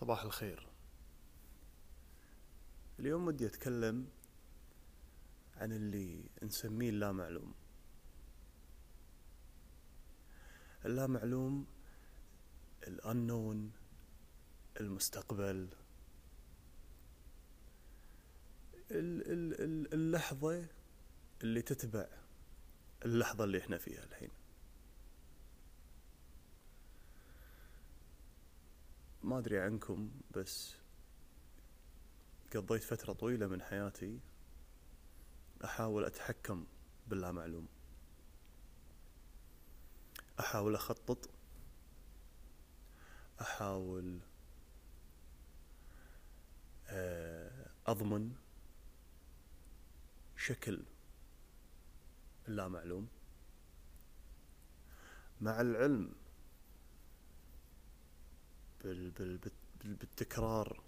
صباح الخير. اليوم ودي أتكلم عن اللي نسميه اللا معلوم اللا معلوم الأنون المستقبل اللحظة اللي تتبع اللحظة اللي إحنا فيها الحين. ما أدري عنكم بس قضيت فترة طويلة من حياتي أحاول أتحكم باللامعلوم. أحاول أخطط. أحاول آه، أضمن شكل اللامعلوم. مع العلم بال بال بالتكرار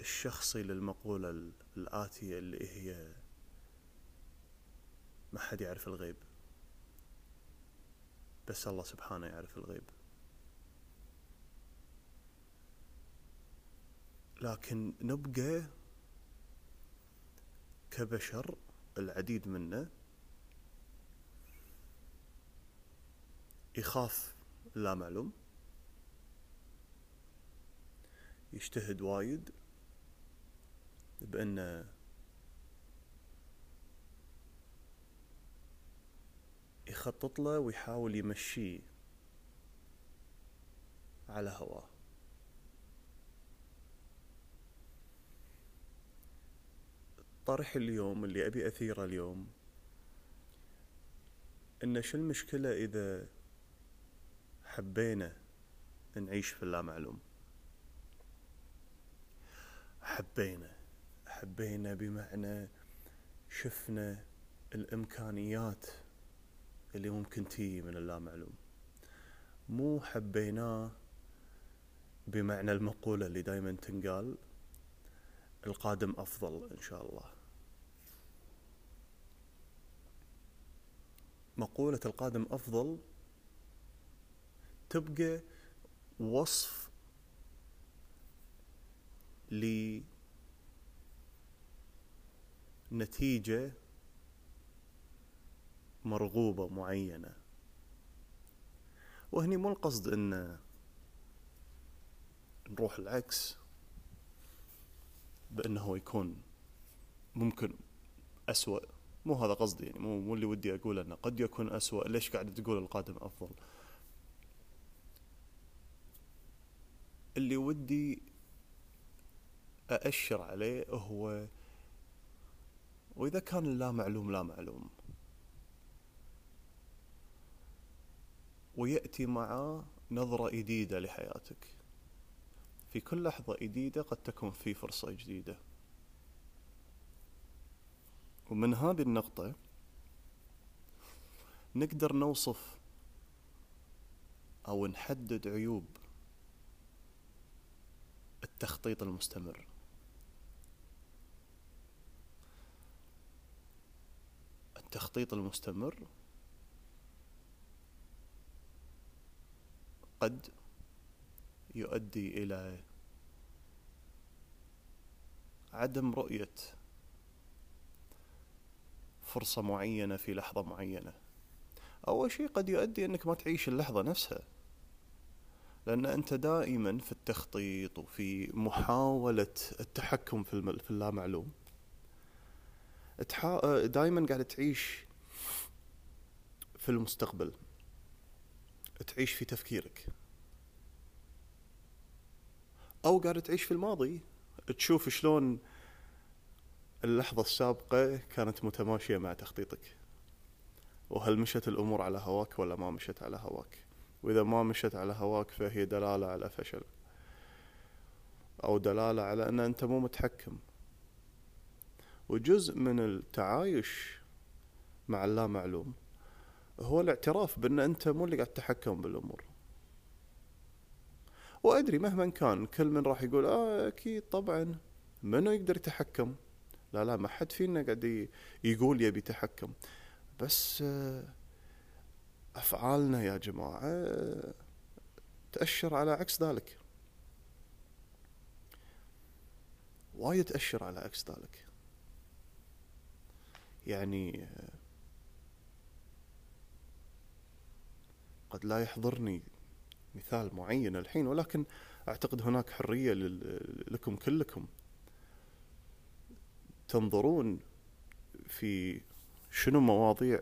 الشخصي للمقولة الآتية اللي هي ما حد يعرف الغيب. بس الله سبحانه يعرف الغيب. لكن نبقى كبشر العديد منا يخاف لا معلوم. يجتهد وايد بأنه يخطط له ويحاول يمشيه على هواه. طرح اليوم اللي أبي أثيره اليوم إن شو المشكلة إذا حبينا نعيش في اللامعلوم؟ حبينا حبينا بمعنى شفنا الإمكانيات اللي ممكن تيجي من اللامعلوم. مو حبيناه بمعنى المقولة اللي دايما تنقال القادم أفضل إن شاء الله. مقولة القادم أفضل تبقى وصف لنتيجة مرغوبة معينة. وهني مو القصد إن نروح العكس بإنه يكون ممكن أسوأ. مو هذا قصدي يعني مو مو اللي ودي أقول إنه قد يكون أسوأ. ليش قاعد تقول القادم أفضل؟ اللي ودي أأشر عليه هو وإذا كان اللا معلوم لا معلوم. ويأتي معاه نظرة جديدة لحياتك. في كل لحظة جديدة قد تكون في فرصة جديدة. ومن هذه النقطة نقدر نوصف أو نحدد عيوب التخطيط المستمر. التخطيط المستمر قد يؤدي إلى عدم رؤية فرصة معينة في لحظة معينة. أول شيء قد يؤدي إنك ما تعيش اللحظة نفسها لأن أنت دائما في التخطيط وفي محاولة التحكم في في اللامعلوم. دائما قاعد تعيش في المستقبل. تعيش في تفكيرك. أو قاعد تعيش في الماضي. تشوف شلون اللحظة السابقة كانت متماشية مع تخطيطك. وهل مشت الأمور على هواك ولا ما مشت على هواك؟ وإذا ما مشت على هواك فهي دلالة على فشل. أو دلالة على أن أنت مو متحكم. وجزء من التعايش مع اللامعلوم هو الاعتراف بأن أنت مو اللي قاعد تتحكم بالأمور. وأدري مهما كان كل من راح يقول آه أكيد طبعا. منو يقدر يتحكم؟ لا لا ما حد فينا قاعد يقول يبي يتحكم. بس آه، أفعالنا يا جماعة تأشر على عكس ذلك. وايد تأشر على عكس ذلك. يعني قد لا يحضرني مثال معين الحين ولكن أعتقد هناك حرية لكم كلكم تنظرون في شنو مواضيع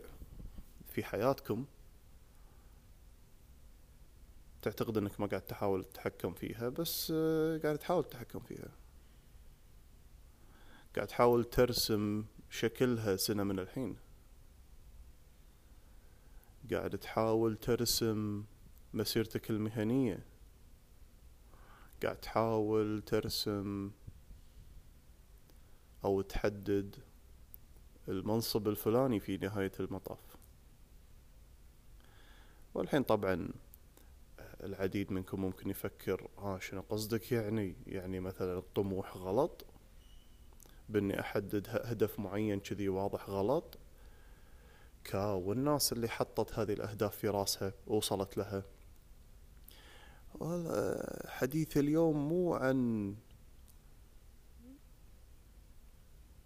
في حياتكم تعتقد إنك ما قاعد تحاول تتحكم فيها بس آه، قاعد تحاول تتحكم فيها. قاعد تحاول ترسم شكلها سنة من الحين. قاعد تحاول ترسم مسيرتك المهنية. قاعد تحاول ترسم أو تحدد المنصب الفلاني في نهاية المطاف. والحين طبعا العديد منكم ممكن يفكر ها آه شنو قصدك يعني؟ يعني مثلا الطموح غلط. بإني أحدد هدف معين كذي واضح غلط. كا والناس اللي حطت هذه الأهداف في راسها ووصلت لها. حديث اليوم مو عن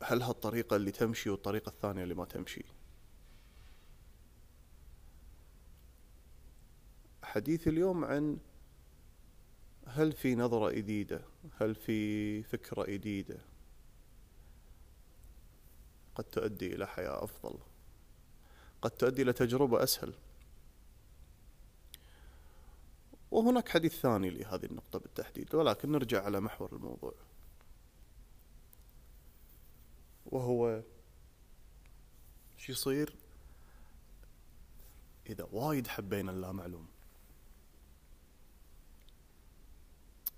هل هالطريقة اللي تمشي والطريقة الثانية اللي ما تمشي. حديث اليوم عن هل في نظرة جديدة هل في فكرة جديدة قد تؤدي إلى حياة أفضل. قد تؤدي إلى تجربة أسهل. وهناك حديث ثاني لهذه النقطة بالتحديد ولكن نرجع على محور الموضوع. وهو شو يصير؟ إذا وايد حبينا اللامعلوم.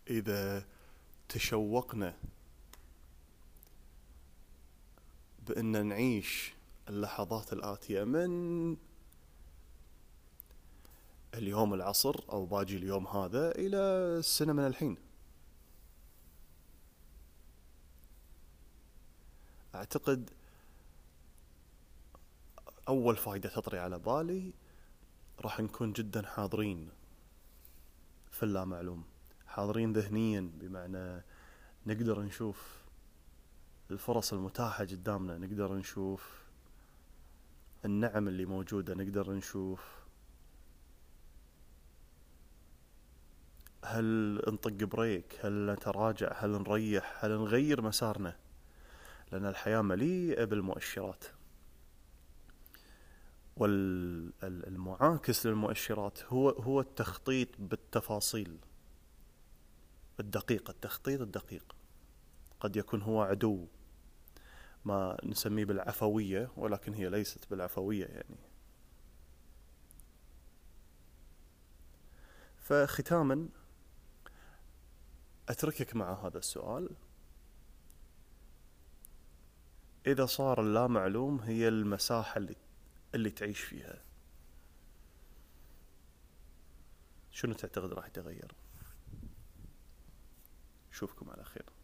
إذا تشوقنا بأن نعيش اللحظات الآتية من اليوم العصر أو باجي اليوم هذا إلى السنة من الحين. أعتقد أول فائدة تطري على بالي راح نكون جدا حاضرين في اللامعلوم. حاضرين ذهنيا بمعنى نقدر نشوف الفرص المتاحة قدامنا نقدر نشوف النعم اللي موجودة نقدر نشوف هل نطق بريك هل نتراجع هل نريح هل نغير مسارنا لأن الحياة مليئة بالمؤشرات. والمعاكس للمؤشرات هو هو التخطيط بالتفاصيل. الدقيق التخطيط الدقيق. قد يكون هو عدو. ما نسميه بالعفوية ولكن هي ليست بالعفوية يعني. فختاما أتركك مع هذا السؤال. إذا صار اللامعلوم هي المساحة اللي, اللي تعيش فيها. شنو تعتقد راح يتغير؟ أشوفكم على خير.